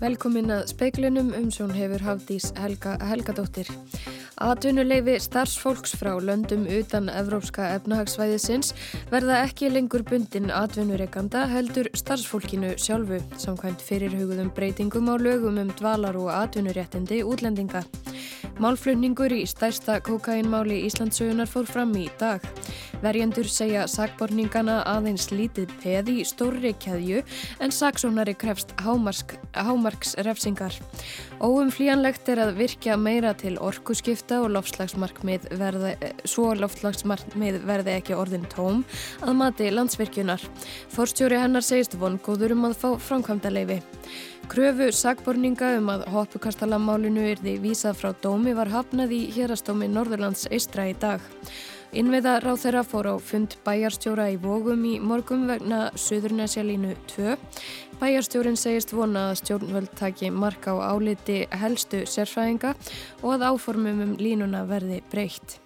Velkomin að speiklinum um sjón hefur Hafdís Helga, Helgadóttir. Atvinnuleifi starfsfólks frá löndum utan Evrópska efnahagsvæðisins verða ekki lengur bundin atvinnureikanda heldur starfsfólkinu sjálfu samkvæmt fyrirhugðum breytingum á lögum um dvalar og atvinnuréttindi útlendinga. Málflutningur í stærsta kokainmáli Íslandsögunar fór fram í dag. Verjendur segja sagborningana aðeins lítið peð í stórri keðju en saksónari krefst hámarksrefsingar. Óumflíjanlegt er að virkja meira til orkuskipta og lofslagsmarkmið verði, svo lofslagsmarkmið verði ekki orðin tóm að mati landsvirkjunar. Forstjóri hennar segist vongóður um að fá framkvæmda leifi. Kröfu sagborninga um að hoppukastalammálinu er því vísað frá dómi var hafnað í hérastómi Norðurlands eistra í dag. Innviða ráð þeirra fór á fund bæjarstjóra í Vógum í morgum vegna Suðurnesjalínu 2. Bæjarstjórin segist vona að stjórnvöld taki marka á áliti helstu sérfræðinga og að áformum um línuna verði breytt.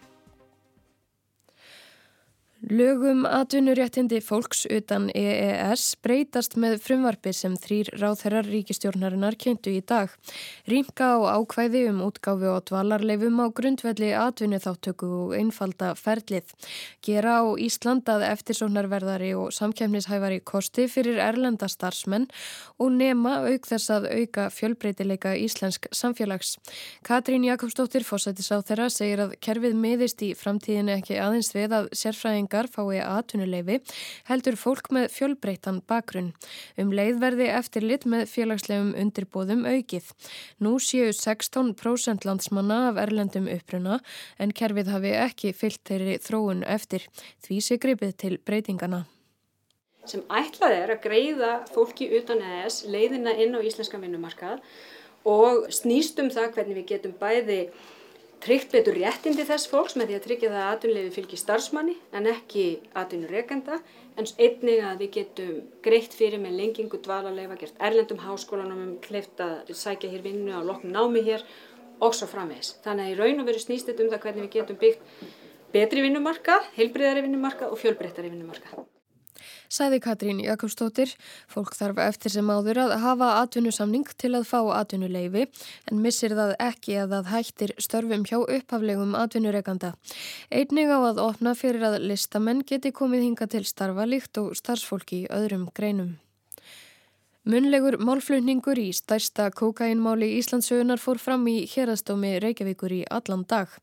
Lögum atvinnuréttindi fólks utan EES breytast með frumvarfi sem þrýr ráðherrar ríkistjórnarinnar kynntu í dag. Rýmka á ákvæði um útgáfi og dvalarleifum á grundvelli atvinnuþáttöku og einfalda ferlið. Gera á Ísland að eftirsóknarverðari og samkjæmnishæfari kosti fyrir erlenda starfsmenn og nema auk þess að auka fjölbreytileika íslensk samfélags. Katrín Jakobsdóttir fósættis á þeirra segir að kerfið miðist í framtíðinu ekki aðeins við að sérfræðing einstaklingar fái aðtunuleifi heldur fólk með fjölbreytan bakgrunn. Um leiðverði eftir lit með félagslegum undirbóðum aukið. Nú séu 16% landsmanna af erlendum uppruna en kerfið hafi ekki fyllt þeirri þróun eftir. Því sé gripið til breytingana sem ætlað er að greiða fólki utan ES leiðina inn á íslenska vinnumarkað og snýst um það hvernig við getum bæði tryggt betur réttindi þess fólks með því að tryggja það að atvinnuleifi fylgir starfsmanni en ekki atvinnureikenda en einnig að við getum greitt fyrir með lengingu dvalarleifa, gert erlendum háskólanum um kleift að sækja hér vinnu á lokn námi hér og svo framvegs. Þannig að í raun og veru snýst þetta um það hvernig við getum byggt betri vinnumarka, heilbriðari vinnumarka og fjölbreyttari vinnumarka. Sæði Katrín Jakobsdóttir, fólk þarf eftir sem áður að hafa atvinnusamning til að fá atvinnuleifi en missir það ekki að það hættir störfum hjá upphaflegum atvinnureikanda. Einning á að opna fyrir að listamenn geti komið hinga til starfa líkt og starfsfólki í öðrum greinum. Munlegur málflutningur í stærsta kokainmáli Íslandsögunar fór fram í hérastómi Reykjavíkur í allan dag.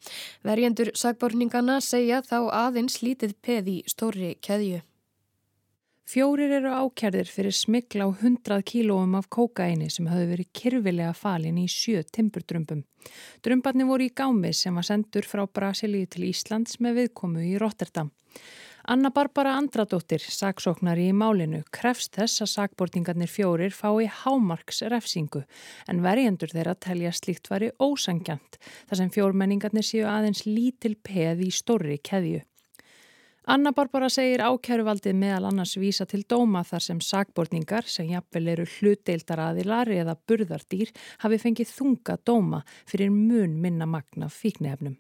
Verjendur sagborningana segja þá aðeins lítið peð í stóri keðju. Fjórir eru ákjærðir fyrir smikla á 100 kílóum af kókaini sem hafði verið kyrfilega falin í sjö timburdrömbum. Drömbarni voru í gámi sem var sendur frá Brasilíu til Íslands með viðkomu í Rotterdam. Anna Barbara Andradóttir, saksóknari í málinu, krefst þess að sakbortingarnir fjórir fái hámarks refsingu en verjendur þeirra telja slíkt væri ósangjant þar sem fjórmenningarnir séu aðeins lítil peð í stórri keðju. Anna Barbara segir ákjæruvaldið meðal annars vísa til dóma þar sem sagbortningar sem jafnvel eru hlutdeildaraðilar eða burðardýr hafi fengið þunga dóma fyrir mun minna magna fíknefnum.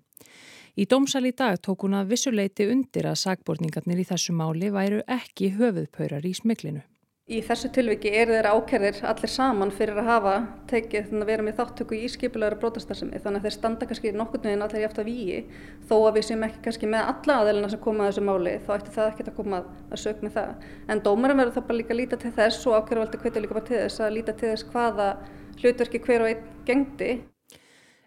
Í dómsal í dag tók hún að vissuleiti undir að sagbortningarnir í þessu máli væru ekki höfuðpaurar í smiklinu. Í þessu tilviki eru þeir ákerðir allir saman fyrir að hafa tekið að vera með þáttöku í skipulegra brotastarðsemi þannig að þeir standa kannski nokkurnu veginn allir í eftir víi þó að við séum ekki kannski með alla aðeilina sem koma að þessu máli þá ætti það ekki að koma að sög með það. En dómarum verður þá bara líka að líta til þess og ákerðvaldi hvetja líka bara til þess að líta til þess hvaða hlutverki hver og einn gengdi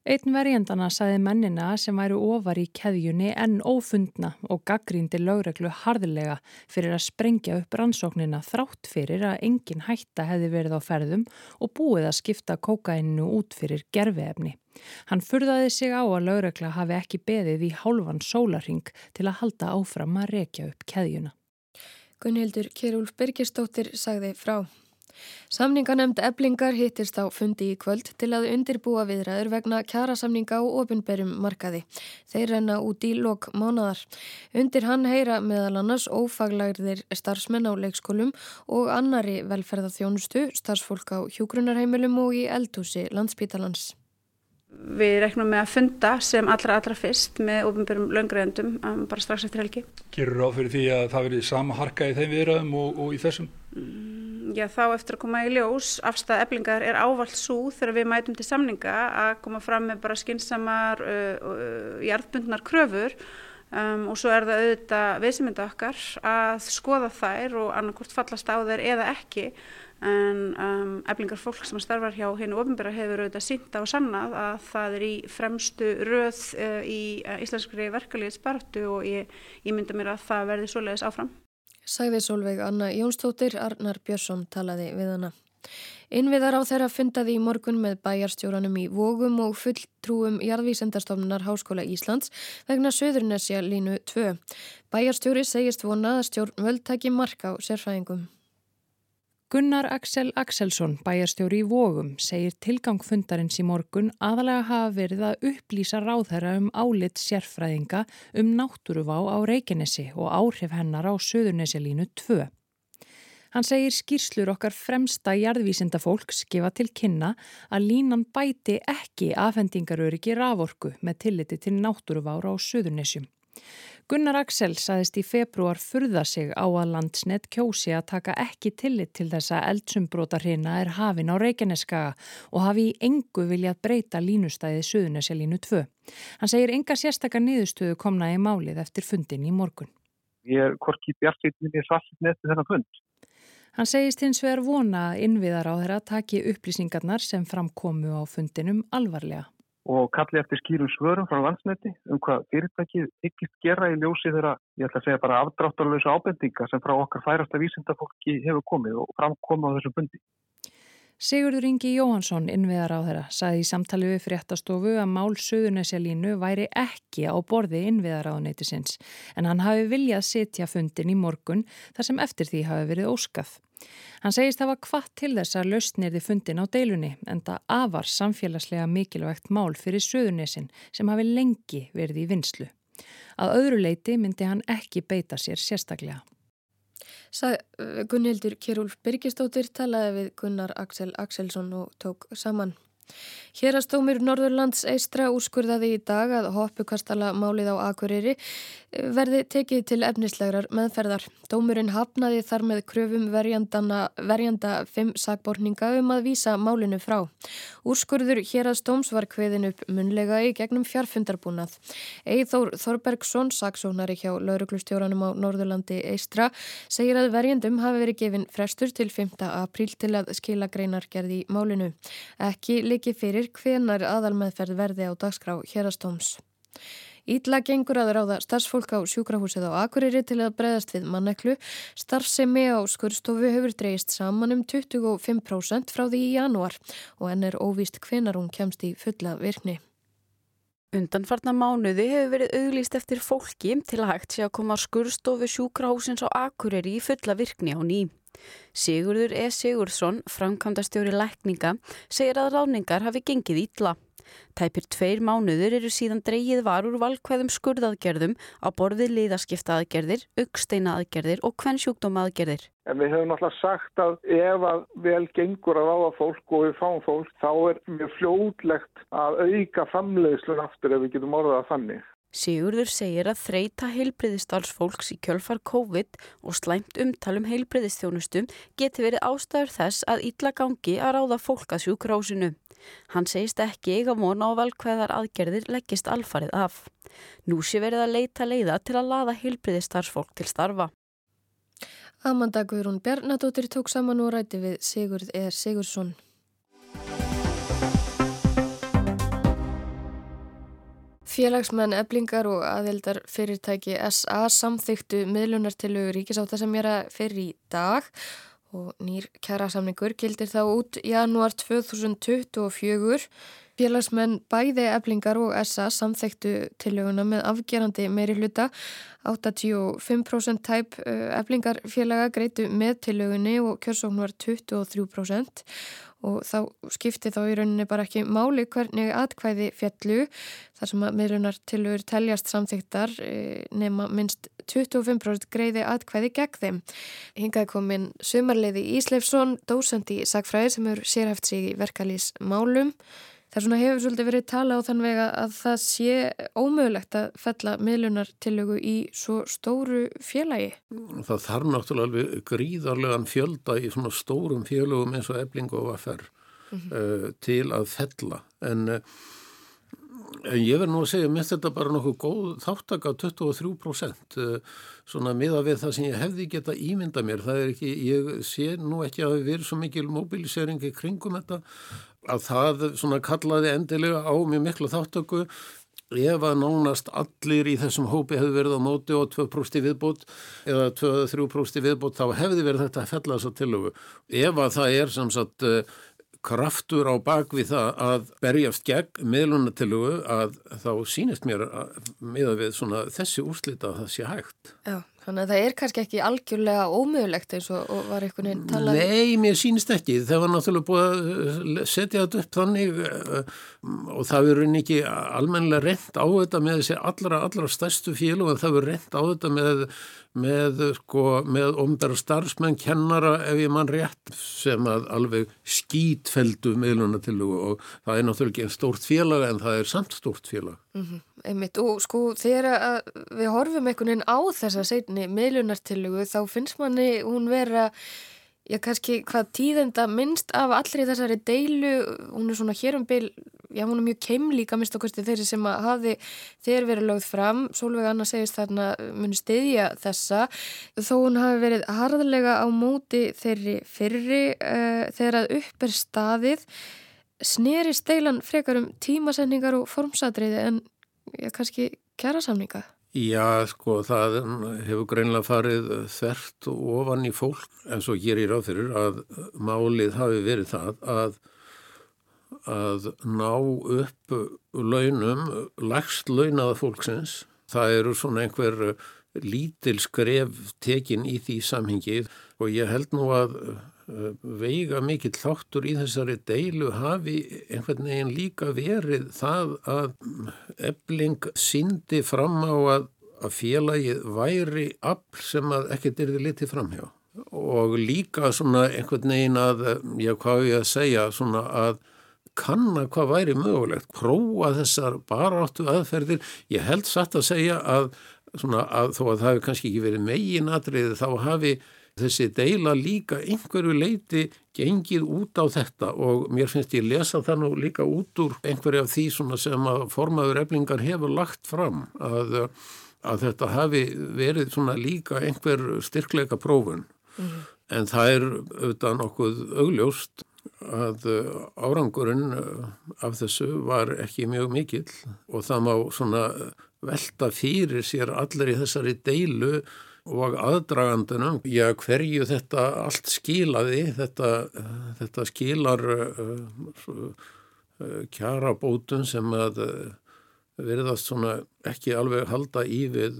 Einn verjendana saði mennina sem væru ofar í keðjunni enn ófundna og gaggrindi lögreglu harðilega fyrir að sprengja upp rannsóknina þrátt fyrir að engin hætta hefði verið á ferðum og búið að skipta kókainu út fyrir gerfiefni. Hann furðaði sig á að lögregla hafi ekki beðið í hálfan sólarhing til að halda áfram að rekja upp keðjuna. Gunnhildur Kjærúlf Birgistóttir sagði frá. Samninganemnd eblingar hittist á fundi í kvöld til að undirbúa viðræður vegna kjærasamninga og ofinberjum markaði. Þeir renna út í lok mánadar. Undir hann heyra meðal annars ófaglagðir starfsmenn á leikskólum og annari velferðarþjónustu, starfsfólk á hjúgrunarheimilum og í eldhúsi landsbítalans. Við reknum með að funda sem allra allra fyrst með ofinberjum laungræðendum um, bara strax eftir helgi. Gerur ráð fyrir því að það verið sama harka í þeim viðræðum og, og í þessum? Mm já, þá eftir að koma í ljós afstæða eblingar er ávald svo þegar við mætum til samninga að koma fram með bara skinsamar uh, uh, jarðbundnar kröfur um, og svo er það auðvitað viðsmynda okkar að skoða þær og annarkort fallast á þær eða ekki en um, eblingar fólk sem starfar hjá hennu ofinbæra hefur auðvitað sínta og sannað að það er í fremstu röð uh, í uh, íslenskri verkefliðspartu og ég, ég mynda mér að það verði svoleiðis áfram. Sæði Solveig Anna Jónstóttir, Arnar Björnsson talaði við hana. Innviðar á þeirra fundaði í morgun með bæjarstjóranum í Vógum og fulltrúum jarðvísendastofnunar Háskóla Íslands vegna Söðurnesja línu 2. Bæjarstjóri segist vonað að stjórn völdtæki marka á sérfæðingum. Gunnar Axel Axelsson, bæjarstjóri í Vógum, segir tilgangfundarins í morgun aðalega hafa verið að upplýsa ráðherra um álit sérfræðinga um náttúruvá á Reykjanesi og áhrif hennar á Suðurnesilínu 2. Hann segir skýrslur okkar fremsta jarðvísinda fólks gefa til kynna að línan bæti ekki afhendingaröryggi raforku með tilliti til náttúruvára á Suðurnesjum. Gunnar Axel saðist í februar furða sig á að landsnett kjósi að taka ekki tillit til þessa eldsumbróta hrina er hafin á Reykjaneskaga og hafi í engu viljað breyta línustæðið Suðunesja línu 2. Hann segir enga sérstakar niðurstöðu komna í málið eftir fundin í morgun. Ég er korki bjartitninni svartitni eftir þennan fund. Hann segist hins vegar vona að innviðar á þeirra taki upplýsingarnar sem framkomu á fundinum alvarlega og kalli eftir skýrum svörum frá landsneti um hvað fyrirtækið ykkist gera í ljósi þeirra, ég ætla að segja bara afdráttarlösa ábendinga sem frá okkar færasta vísindafólki hefur komið og framkomið á þessum bundi. Sigurður Ingi Jóhansson, innviðar á þeirra, saði í samtali við fréttastofu að mál Suðunesjalínu væri ekki á borði innviðar á neytisins en hann hafi viljað setja fundin í morgun þar sem eftir því hafi verið óskað. Hann segist það var hvað til þess að lausnirði fundin á deilunni en það afar samfélagslega mikilvægt mál fyrir Suðunesin sem hafi lengi verið í vinslu. Að öðru leiti myndi hann ekki beita sér sérstaklega. Gunnhildur Kjærúlf Birgistóttir talaði við Gunnar Axel Axelsson og tók saman. Hérastómur Norðurlands eistra úrskurðaði í dag að hoppukastala málið á Akureyri eh, verði tekið til efnislegrar meðferðar. Dómurinn hafnaði þar með kröfum verjanda fimm sagborninga um að vísa málinu frá. Úrskurður hérastóms var hveðin upp munlega í gegnum fjarfundarbúnað. Eithór Þorbergsson, saksónari hjá lauruglustjóranum á Norðurlandi eistra, segir að verjandum hafi verið gefin frestur til 5. apríl til að skila greinar gerði í málinu. Ekki líki fyrir hvenar aðalmeðferð verði á dagskrá hérastóms. Ítla gengur að ráða starfsfólk á sjúkrahúsið á Akureyri til að breyðast við manneklu. Starfsemi á skurstofu hefur dreyist saman um 25% frá því í janúar og enn er óvíst hvenar hún kemst í fulla virkni. Undanfarnar mánuði hefur verið auglýst eftir fólki til að hægt sé að koma skurstofu sjúkrahúsins á Akureyri í fulla virkni á nýjum. Sigurður E. Sigurðsson, framkvæmdastjóri lækninga, segir að ráningar hafi gengið ítla. Tæpir tveir mánuður eru síðan dreyið var úr valkvæðum skurðaðgerðum á borðið liðaskipta aðgerðir, auksteina aðgerðir og kvennsjúkdóma aðgerðir. En við hefum náttúrulega sagt að ef að vel gengur að ráða fólk og við fáum fólk þá er mjög fljótlegt að auka framleiðslun aftur ef við getum orðað þannig. Sigurður segir að þreita heilbriðistalsfólks í kjölfar COVID og slæmt umtalum heilbriðistjónustum geti verið ástæður þess að ítla gangi að ráða fólk að sjúkrásinu. Hann segist ekki eiga von á valkveðar aðgerðir leggist alfarið af. Nú sé verið að leita leiða til að laða heilbriðistalsfólk til starfa. Amanda Guðrún Bjarnadóttir tók saman og ræti við Sigurð eða Sigursson. Félagsmenn eblingar og aðeldar fyrirtæki SA samþyktu er að fyrir í dag og nýr kjærasamningur gildir þá út janúar 2024. Félagsmenn bæði eblingar og SA samþyktu tilöguna með afgerandi meiri hluta. 85% tæp eblingarfélaga greitu með tilögunni og kjörsókn var 23% og þá skipti þá í rauninni bara ekki máli hvernig atkvæði fjallu þar sem að miðlunar tilur teljast samþygtar e, nema minst 25% greiði atkvæði gegn þeim. Hingaði komin sumarleiði Ísleifsson, dósandi í Sagfræði sem eru sérhæft sig í verkalýs málum. Það svona hefur svolítið verið tala á þann vega að það sé ómögulegt að fella miðlunartillögu í svo stóru félagi. Það þarf náttúrulega alveg gríðarlegan fjölda í svona stórum félögum eins og ebling og aðferð mm -hmm. uh, til að fella en uh, En ég verð nú að segja, mér þetta bara nokkuð góð þáttaka 23% svona miða við það sem ég hefði geta ímynda mér. Það er ekki, ég sé nú ekki að við verðum svo mikil mobilisering í kringum þetta að það svona kallaði endilega á mjög miklu þáttöku ef að nánast allir í þessum hópi hefði verið á móti og 2% viðbót eða 2-3% viðbót þá hefði verið þetta að fella þessa tilöfu. Ef að það er sem sagt kraftur á bakvið það að berjast gegn meðlunatilugu að þá sínist mér að miða við svona þessi úrslita að það sé hægt. Já, þannig að það er kannski ekki algjörlega ómögulegt eins og, og var einhvern veginn talað. Um- Nei, mér sínist ekki. Það var náttúrulega búið að setja þetta upp þannig uh, og það verður ekki almennilega reynd á þetta með þessi allra, allra stærstu fílu en það verður reynd á þetta með með, sko, með ombera starfsmenn kennara ef ég mann rétt sem að alveg skítfeldu meðluna til og það er náttúrulega ekki einn stórt félag en það er samt stórt félag. Mm -hmm. Einmitt og sko þegar við horfum einhvern veginn á þessa segni meðlunartillugu þá finnst manni hún vera Já, kannski hvað tíðenda minnst af allri þessari deilu, hún er svona hér um byl já, hún er mjög keimlíka mist okkurstu þeirri sem að hafi þeir verið lögð fram, Solveig Anna segist þarna muni stiðja þessa. Þó hún hafi verið harðlega á móti þeirri fyrri uh, þegar að upp er staðið sneri steilan frekar um tímasendingar og formsatriði en já, kannski kjærasamninga Já, sko, það hefur greinlega farið þert ofan í fólk en svo gerir ráð fyrir að málið hafi verið það að að ná upp launum, lagst launaða fólksins. Það eru svona einhver lítil skref tekin í því samhengi og ég held nú að veiga mikill þáttur í þessari deilu hafi einhvern veginn líka verið það að ebling síndi fram á að, að félagið væri afl sem að ekkert er þið litið framhjá og líka svona einhvern veginn að, já hvað ég að segja, svona að kanna hvað væri mögulegt, prófa þessar baráttu aðferðir. Ég held satt að segja að, svona, að þó að það hefur kannski ekki verið megin atriði þá hafi þessi deila líka einhverju leiti gengið út á þetta og mér finnst ég lesa það nú líka út úr einhverju af því sem að formaður eflingar hefur lagt fram að, að þetta hafi verið líka einhver styrkleika prófun mm -hmm. en það er auðvitað nokkuð augljóst að uh, árangurinn uh, af þessu var ekki mjög mikill og það má velta fyrir sér allir í þessari deilu og aðdragandunum. Já, hverju þetta allt skilaði, þetta, þetta skilar uh, kjara bótun sem að verðast svona ekki alveg halda í við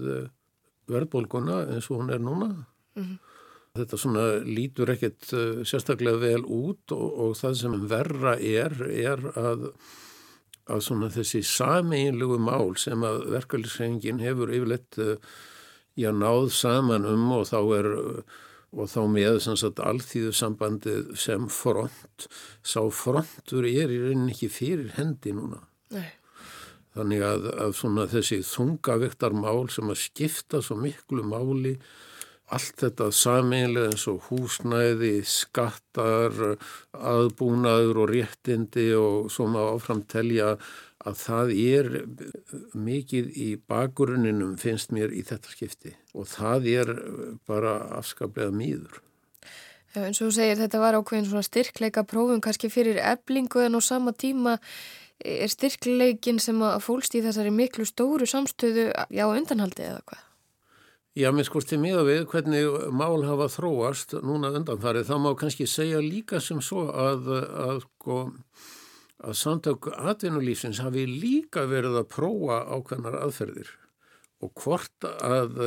verðbólguna eins og hún er núna. Mm -hmm. Þetta svona lítur ekkert sérstaklega vel út og, og það sem verra er, er að, að svona þessi sameinlegu mál sem að verkefliðsrengin hefur yfirleitt uh, já, náð saman um og þá er og þá með sagt, alþýðu sambandið sem front sá frontur er í rauninni ekki fyrir hendi núna Nei. þannig að, að þessi þungaviktar mál sem að skipta svo miklu máli allt þetta sameinlega eins og húsnæði, skattar, aðbúnaður og réttindi og svo má áfram telja að það er mikið í bakgrunninum finnst mér í þetta skipti og það er bara afskaplega mýður. Já, eins og þú segir þetta var ákveðin svona styrkleika prófum kannski fyrir eblingu en á sama tíma er styrkleikin sem að fólst í þessari miklu stóru samstöðu á undanhaldi eða hvað? Já, minn skorti miða við hvernig mál hafa þróast núna undanfarið, þá má kannski segja líka sem svo að, að, sko, að samtök atvinnulífsins hafi líka verið að prófa ákveðnar aðferðir og hvort að,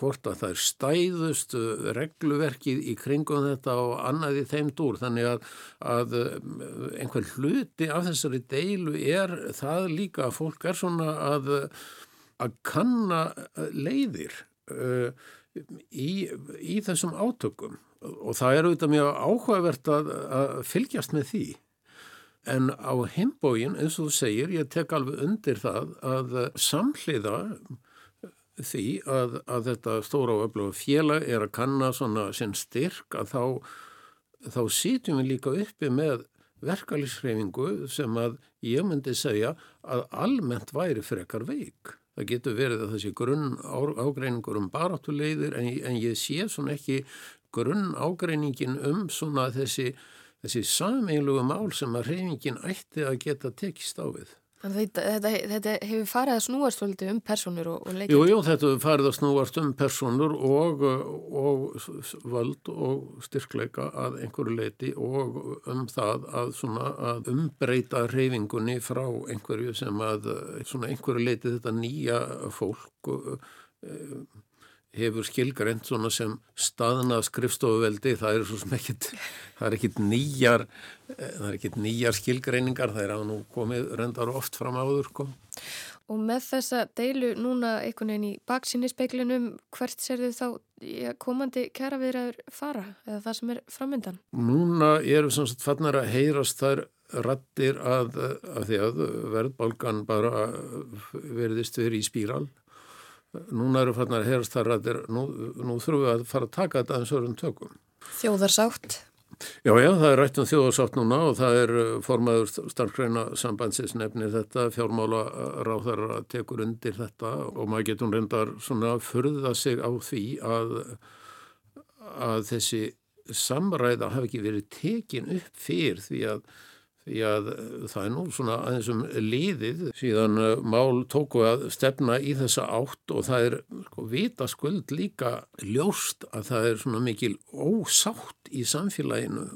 hvort að það er stæðust regluverkið í kringum þetta og annaði þeim dúr. Þannig að, að einhver hluti af þessari deilu er það líka að fólk er svona að kanna leiðir í, í þessum átökum og það er auðvitað mjög áhugavert að, að fylgjast með því En á heimbógin, eins og þú segir, ég tek alveg undir það að samhliða því að, að þetta stóra og öfluga félag er að kanna svona sinn styrk að þá, þá sítjum við líka uppi með verkalýsreifingu sem að ég myndi segja að almennt væri frekar veik. Það getur verið að þessi grunn ágreiningur um baráttuleiðir en, en ég sé svona ekki grunn ágreiningin um svona þessi, þessi sameilugu mál sem að reyningin ætti að geta tekist á við. Þetta, þetta, þetta hefur farið að snúast um personur og, og leikir? Jú, jú, þetta hefur farið að snúast um personur og, og völd og styrkleika að einhverju leiti og um það að, svona, að umbreyta reyfingunni frá einhverju sem að einhverju leiti þetta nýja fólk uh, hefur skilgreint svona sem staðna skrifstofuveldi, það er svo sem ekkit, það er ekkit nýjar, eh, það er ekkit nýjar skilgreiningar, það er að nú komið reyndar oft fram áður kom. Og með þessa deilu núna einhvern veginn í baksinni speiklinum, hvert ser þið þá komandi kæra viðræður fara eða það sem er framöndan? Núna eru sem sagt fannar að heyrast þær rattir að, að því að verðbálgan bara verðist verið í spíral núna eru fannar að nú, nú þurfum við að fara að taka þetta aðeins öðrum tökum. Þjóðarsátt? Já, já, það er rætt um þjóðarsátt núna og það er uh, formaður starfgreina sambandsins nefnir þetta, fjármála ráðar að tekur undir þetta og maður getur reyndar svona að förða sig á því að, að þessi samræða hafi ekki verið tekin upp fyrr því að Eh, það er nú svona aðeins um liðið síðan eh, mál tóku að stefna í þessa átt og það er sko vita skuld líka ljóst að það er svona mikil ósátt í samfélaginu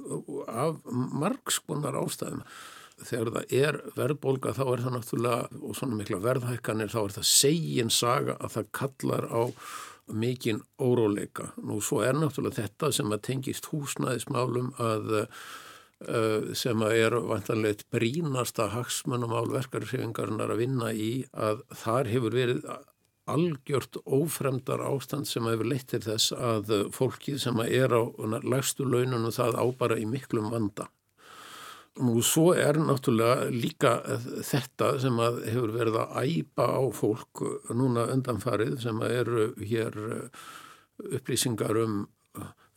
af margskonar ástæðum. Þegar það er verðbólga þá er það náttúrulega og svona mikla verðhækkanir þá er það segin saga að það kallar á mikinn óróleika. Nú svo er náttúrulega þetta sem að tengist húsnæðismálum að sem er vantanlegt brínasta hagsmunumál verkarsefingarnar að vinna í að þar hefur verið algjört ófremdar ástand sem hefur leitt til þess að fólki sem er á lægstu launinu það ábara í miklum vanda. Nú svo er náttúrulega líka þetta sem hefur verið að æpa á fólk núna undanfarið sem eru hér upplýsingar um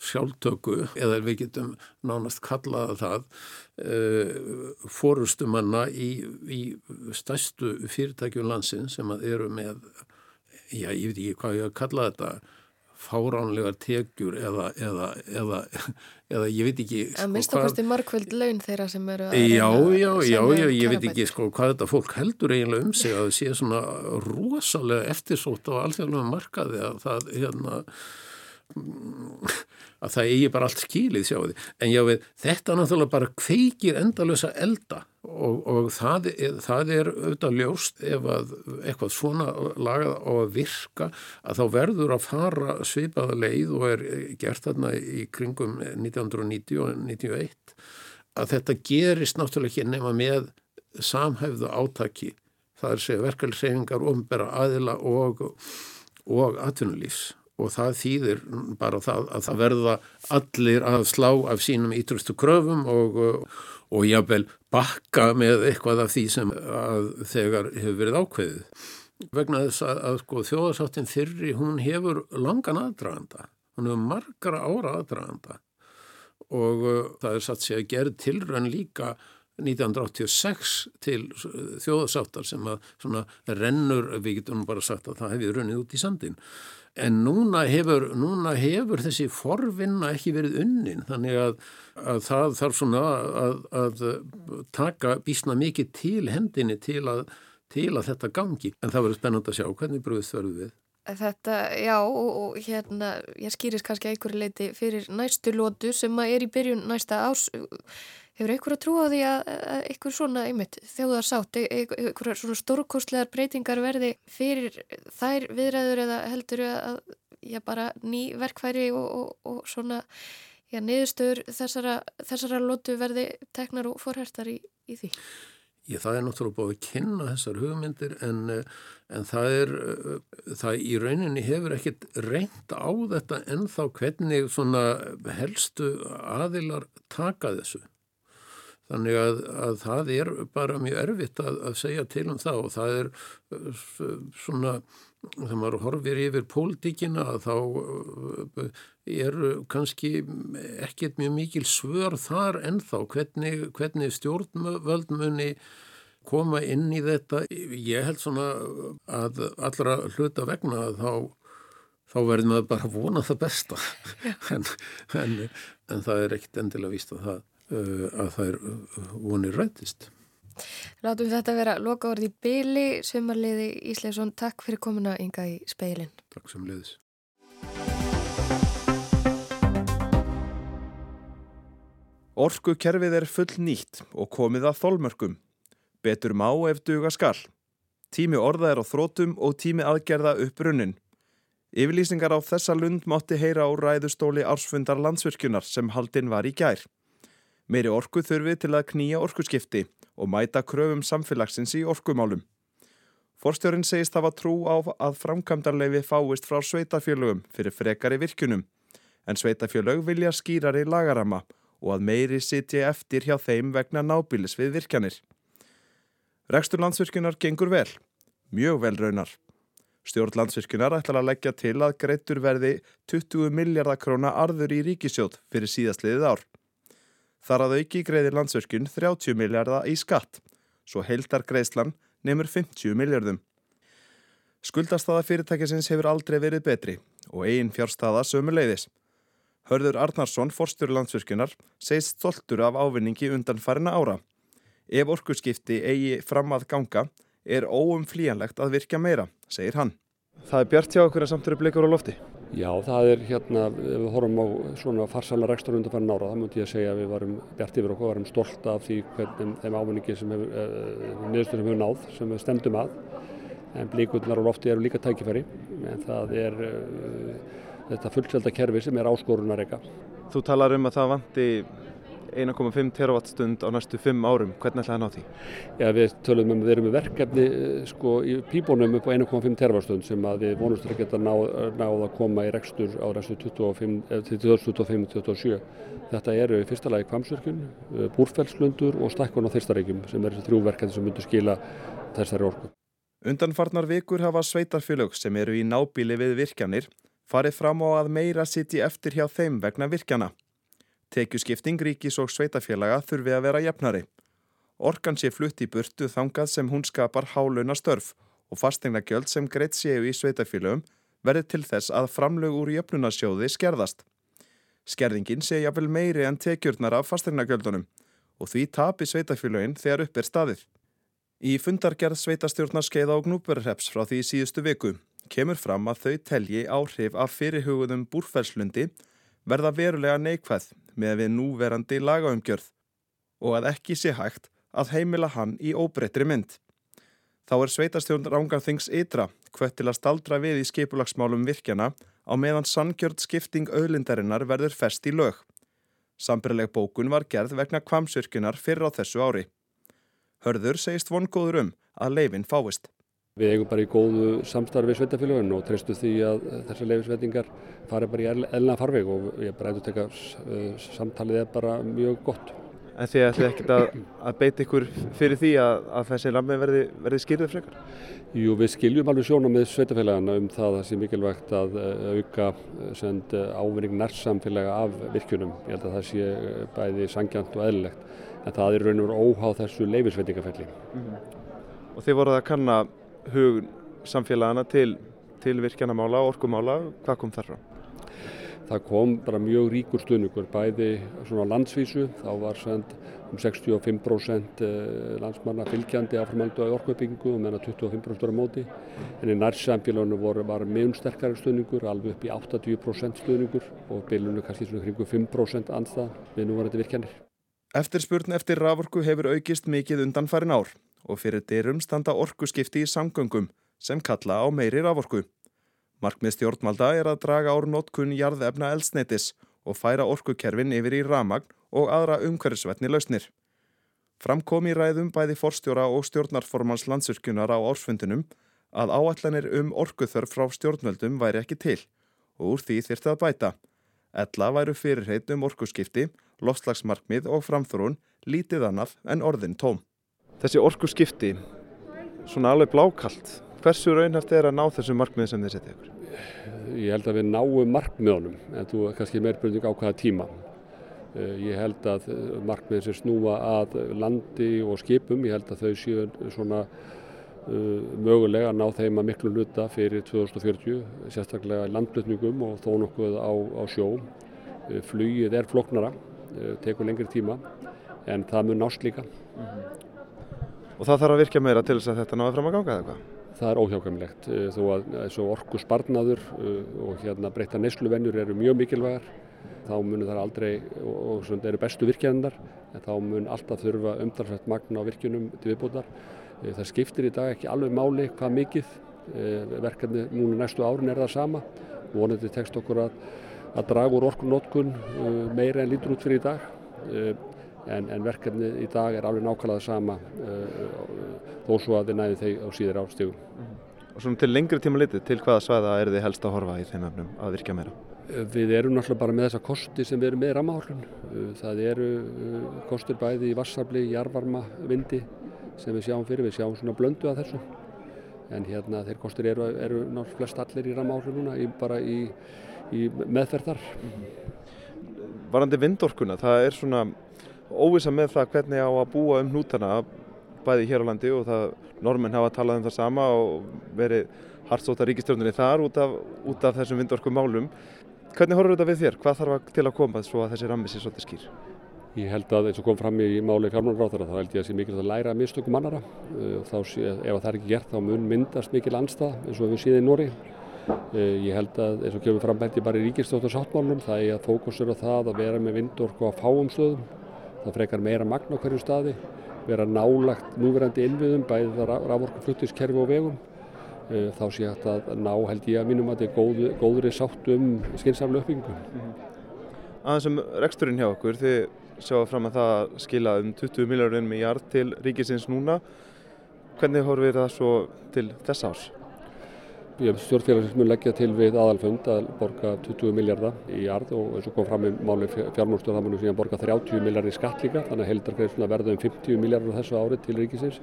sjálftöku eða við getum nánast kallaða það uh, fórustumanna í, í stærstu fyrirtækjum landsin sem eru með, já ég veit ekki hvað ég að kalla þetta, fáránlegar tekjur eða, eða, eða, eða ég veit ekki sko, að mista kosti markvöld laun þeirra sem eru að já, já, já, já, ég veit ekki sko hvað þetta fólk heldur eiginlega um sig að það sé svona rosalega eftirsótt á alþjóðlega markaði að það hérna að það eigi bara allt skýlið sjáði en já við þetta náttúrulega bara kveikir endalösa elda. Og, og það, er, það er auðvitað ljóst ef að eitthvað svona lagað á að virka að þá verður að fara svipaða leið og er gert þarna í kringum 1990 og 1991 að þetta gerist náttúrulega ekki nema með samhæfðu átaki. Það er segja verkeflisefingar, ombera aðila og, og atvinnulífs og það þýðir bara það að það verða allir að slá af sínum ítrustu kröfum og, og jábel bakka með eitthvað af því sem þegar hefur verið ákveðið. Vegna þess að, að sko, þjóðarsáttin fyrri, hún hefur langan aðdraganda, hún hefur margara ára aðdraganda. Og uh, það er satt sér að gera tilrönn líka 1986 til þjóðarsáttar sem að rennur, við getum bara sagt að það hefur runnið út í sandin En núna hefur, núna hefur þessi forvinna ekki verið unnin þannig að, að það þarf svona að, að taka bísna mikið til hendinni til að, til að þetta gangi. En það verður spennand að sjá hvernig brúðist verður við. Þetta, já, og, og hérna, ég skýris kannski einhverju leiti fyrir næstu lótu sem er í byrjun næsta ás Hefur einhver að trúa því að einhver svona, einmitt, þjóðarsátt, e, e, einhver svona stórkostlegar breytingar verði fyrir þær viðræður eða heldur að, já, bara ný verkfæri og, og, og svona, já, niðurstöður þessara, þessara lótu verði teknar og forhertar í, í því? Ég, það er náttúrulega búið að kynna þessar hugmyndir en, en það er, það í rauninni hefur ekkit reynd á þetta en þá hvernig svona helstu aðilar taka þessu. Þannig að, að það er bara mjög erfitt að, að segja til um það og það er svona, þegar maður horfir yfir pólitíkina þá eru kannski ekkert mjög mikil svör þar ennþá. Hvernig, hvernig stjórnvöldmunni koma inn í þetta. Ég held svona að allra hluta vegna þá þá verður maður bara að vona það besta. En, en, en það er ekkert endilega víst að það, að það er uh, vonir rættist. Látum þetta vera loka orði í byli, sumarliði Ísleifsson, takk fyrir komuna ynga í speilin. Takk sem liðis. Orkukerfið er full nýtt og komið að þólmörkum. Betur má ef duga skall. Tími orða er á þrótum og tími aðgerða upp runnin. Yfirlýsingar á þessa lund mátti heyra á ræðustóli ársfundar landsvirkjunar sem haldinn var í gær. Meiri orku þurfi til að knýja orkuskipti og mæta kröfum samfélagsins í orkumálum. Forstjórin segist hafa trú á að framkvæmdarleifi fáist frá sveitafjölögum fyrir frekari virkunum, en sveitafjölög vilja skýrari lagarama og að meiri sitja eftir hjá þeim vegna nábílis við virkanir. Rekstur landsvirkjunar gengur vel, mjög vel raunar. Stjórn landsvirkjunar ætlar að leggja til að greittur verði 20 miljardar króna arður í ríkisjóð fyrir síðastliðið ár. Þar að auki greiðir landsvirkjun 30 miljardar í skatt, svo heildar greiðslan nefnur 50 miljardum. Skuldastaða fyrirtækisins hefur aldrei verið betri og eigin fjárstaða sömuleiðis. Hörður Arnarsson, forstur landsvirkjunar, segist stoltur af ávinningi undan farina ára. Ef orkuskipti eigi fram að ganga, er óumflíjanlegt að virka meira, segir hann. Það er bjart hjá okkur að samt eru blikur á lofti? Já, það er hérna, ef við horfum á svona farsala rekstur undan farin ára, það múti ég að segja að við varum bjart yfir okkur, varum stolt af því hvernig þeim ávinningi sem hefur, uh, niðurstur sem hefur náð, sem við stemdum að, en blikurnar á lofti eru líka tækifæri, en það er uh, þetta fullselda kerfi sem er áskorunar eka. Þú talar um að það vanti 1,5 terawattstund á næstu 5 árum. Hvernig ætlaði það að ná því? Já, við tölum um að við erum með verkefni sko, í píbónum upp á 1,5 terawattstund sem að við vonumst að geta náð, náð að koma í rekstur á restu 2025-2027. Þetta eru í fyrsta lagi kvamsverkun, búrfellslundur og stakkun á þyrstareikjum sem er þessi þrjú verkefni sem myndur skila þessari orku. Undanfarnar vikur hafa sveitarfjölög sem eru í nábíli við virkjanir farið fram á að meira sitji eftir hjá þeim vegna virkjana. Tekjuskipting ríkis og sveitafélaga þurfi að vera jefnari. Orkan sé flutt í burtu þangað sem hún skapar háluna störf og fastegnagjöld sem greitt séu í sveitafélögum verði til þess að framlög úr jöfnunarsjóði skerðast. Skerðingin sé jáfnvel meiri en tekjurnar af fastegnagjöldunum og því tapi sveitafélögin þegar upp er staðið. Í fundargerð sveitastjórnar skeiða og gnúburreps frá því síðustu viku kemur fram að þau telji áhrif af fyrirhugðum búrferðslundi verða verulega neikvæð með við núverandi lagaumgjörð og að ekki sé hægt að heimila hann í óbreyttri mynd. Þá er sveitastjórn Rángarþings ytra hvert til að staldra við í skipulagsmálum virkjana á meðan sangjörð skipting auðlindarinnar verður fest í lög. Sambrileg bókun var gerð vegna kvamsvirkjunar fyrir á þessu ári. Hörður segist vongóður um að leifin fáist. Við eigum bara í góðu samstarfi við sveitafélagin og treystu því að þessar leifisvettingar fari bara í elna farveg og ég bara eitthvað teka uh, samtalið er bara mjög gott. En þið ætlum ekki að, að beita ykkur fyrir því að, að þessi lammi verði, verði skýrðið frekar? Jú, við skiljum alveg sjóna með sveitafélagina um það að það sé mikilvægt að uh, auka ávinning nærsamfélaga af virkunum. Ég held að það sé bæði sangjant og eðlilegt en það er raun og óháð þessu leifisvettingafelli. Mm -hmm. Og þið voruð að kanna hug samfélagana til, til virkjanamála og orkumála, hvað kom þar frá? Það kom bara mjög ríkur stuðningur, bæði svona landsvísu, þá var send um 65% landsmanna fylgjandi áframaldu að orkuuppbyggingu og meðan 25% á móti. En í nærsamfélaginu var mjög sterkari stuðningur, alveg upp í 80% stuðningur og bylunum kannski svona kringu 5% anstað við núvarandi virkjanir. Eftirspurn eftir raforku hefur aukist mikið undan farin ár og fyrir dyrum standa orkuskipti í samgöngum sem kalla á meiri raforku. Markmið stjórnvalda er að draga ár notkun jarðefna eldsneitis og færa orkukerfin yfir í ramagn og aðra umhverfisvetni lausnir. Framkom í ræðum bæði forstjóra og stjórnarformans landsurkunar á ársfundunum að áallanir um orkuþörf frá stjórnvöldum væri ekki til og úr því þyrti að bæta. Ella væru fyrirheit um orkuskipti, lofslagsmarkmið og framþórun lítið annað en orðin tóm. Þessi orku skipti, svona alveg blákalt, hversu raunhæft er að ná þessu markmið sem þið setja ykkur? Ég held að við náum markmiðunum, en þú er kannski meirbrönding á hvaða tíma. Eh, ég held að markmiðin sem snúa að landi og skipum, ég held að þau séu svona uh, mögulega að ná þeim að miklu luta fyrir 2040, sérstaklega landlutningum og þó nokkuð á, á sjó. Flugið er floknara, tekur lengri tíma, en það mun nást líka. Mm -hmm. Og það þarf að virka meira til þess að þetta náði fram að ganga eða hvað? Það er óhjákamlegt, þó að orku sparnaður og hérna breyta neysluvennur eru mjög mikilvægar þá munum það aldrei, og svona eru bestu virkjæðinar, en þá mun alltaf þurfa umdarfætt magna á virkjunum til viðbútar. Eh, það skiptir í dag ekki alveg máli hvað mikið, eh, verkefni núna næstu árin er það sama, vonandi tekst okkur að, að draga úr orkunótkun eh, meira en lítur út fyrir í dag, en, en verkefni í dag er alveg nákvæmlega sama þó svo að þið næði þeir á síður ástígum. Og svona til lengri tíma litið, til hvaða svæða er þið helst að horfa í þeim öfnum að virka meira? Við erum náttúrulega bara með þessa kosti sem við erum með ramahálun. Það eru kostur bæði í vassafli, jarvarma, vindi sem við sjáum fyrir. Við sjáum svona blöndu að þessu. En hérna þeir kostur eru, eru náttúrulega flest allir í ramahálununa, bara í, í meðferðar. Varandi vindorkuna, það er svona óvisa með það hvernig á að búa um hnútana bæði hér á landi og það normenn hafa talað um það sama og verið hardsóta ríkistjórnirni þar út af, út af þessum vindorkum málum. Hvernig horfur þetta við þér? Hvað þarf til að koma svo að þessi rammi sé svolítið skýr? Ég held að eins og kom fram í máli fjármálaráþara þá held ég að það sé mikilvægt að læra mistökum annara. Uh, þá sé, ef það er ekki gert þá mun myndast mikil anstað eins og við síðan í Nóri. Uh, ég held að eins og kemur fram bætti bara í ríkistóttur sáttmálunum það er að fókusur á það að vera með vindorku á fáum stöðum. Það frekar meira magna á hverju staði, vera nálagt núverandi innviðum bæði það rávorkufluttiskerfi og vegum Eh, þá sé hægt að ná held ég að mínum að þetta er góð, góðri sátt um skynsaflu uppbyggingu. Mm -hmm. Aðeins um reksturinn hjá okkur, þið sjáum fram að það skila um 20 miljóðurinn með jarð til ríkisins núna. Hvernig horfir það svo til þess árs? Stjórnfélagsins mun leggja til við aðalfund að borga 20 miljardar í jarð og eins og kom fram í máli fjármálstöð það munum síðan borga 30 miljardar í skatt líka þannig að heldargreifsuna verða um 50 miljardar þessu árið til ríkisins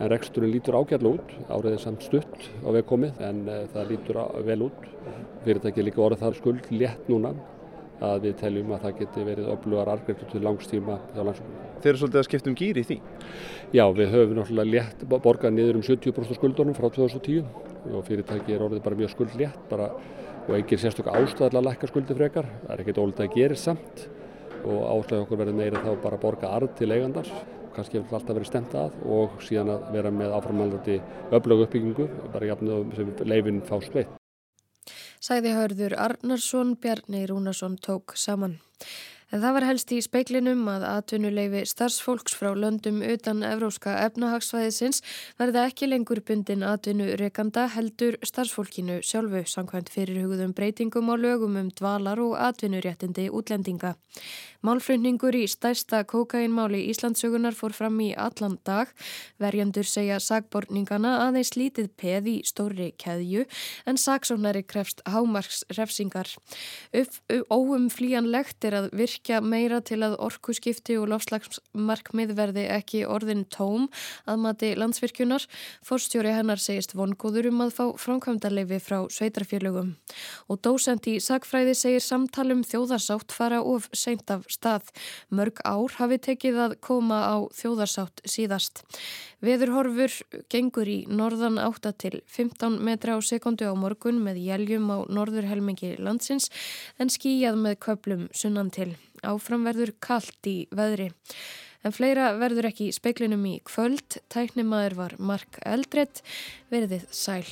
en reksturinn lítur ágjörlega út, áriðið samt stutt á vegkomið en uh, það lítur vel út. Fyrirtæki líka orðið þar skuld létt núna að við teljum að það geti verið öflugar argreiftur til langstíma hjá landsfólk. Þeir eru svolítið að skipta um gýri í því? Já, við höfum náttúrulega létt borgað niður um 70% skuldunum frá 2010 og fyrirtæki er orðið bara mjög skuld létt bara, og eigin sérstökk ástæðilega að lækka skuldi frekar. Það er ekkert ólítið að gera samt og ástæði okkur verður meira þá bara að borga arð til eigandars kannski hefur alltaf verið stemt að og síðan að vera með áframhaldandi öflögu uppbyggingu, bara jafnum sem leifin fást veitt. Sæði hörður Arnarsson, Bjarni Rúnarsson tók saman. En það var helst í speiklinum að atvinnuleifi starfsfólks frá löndum utan evróska efnahagsvæðisins verða ekki lengur bundin atvinnureikanda heldur starfsfólkinu sjálfu samkvæmt fyrir hugðum breytingum á lögum um dvalar og atvinnuréttindi útlendinga. Málfröndningur í stærsta kokainmáli Íslandsögunar fór fram í allan dag. Verjandur segja sagborningana að þeir slítið peð í stóri keðju en sagsónari krefst hámarksrefsingar. Óum flíjanlegt er að virka virkja meira til að orkuskipti og lofslagsmarkmið verði ekki orðin tóm að mati landsvirkjunar. Forstjóri hennar segist vongóður um að fá framkvæmdarleifi frá sveitarfjörlugum. Og dósend í sagfræði segir samtalum þjóðarsátt fara of seint af stað. Mörg ár hafi tekið að koma á þjóðarsátt síðast. Veðurhorfur gengur í norðan 8 til 15 metra á sekundu á morgun með jæljum á norðurhelmingi landsins en skýjað með köplum sunnan til. Áfram verður kallt í veðri. En fleira verður ekki í speiklinum í kvöld. Tæknimaður var Mark Eldredd. Verðið sæl.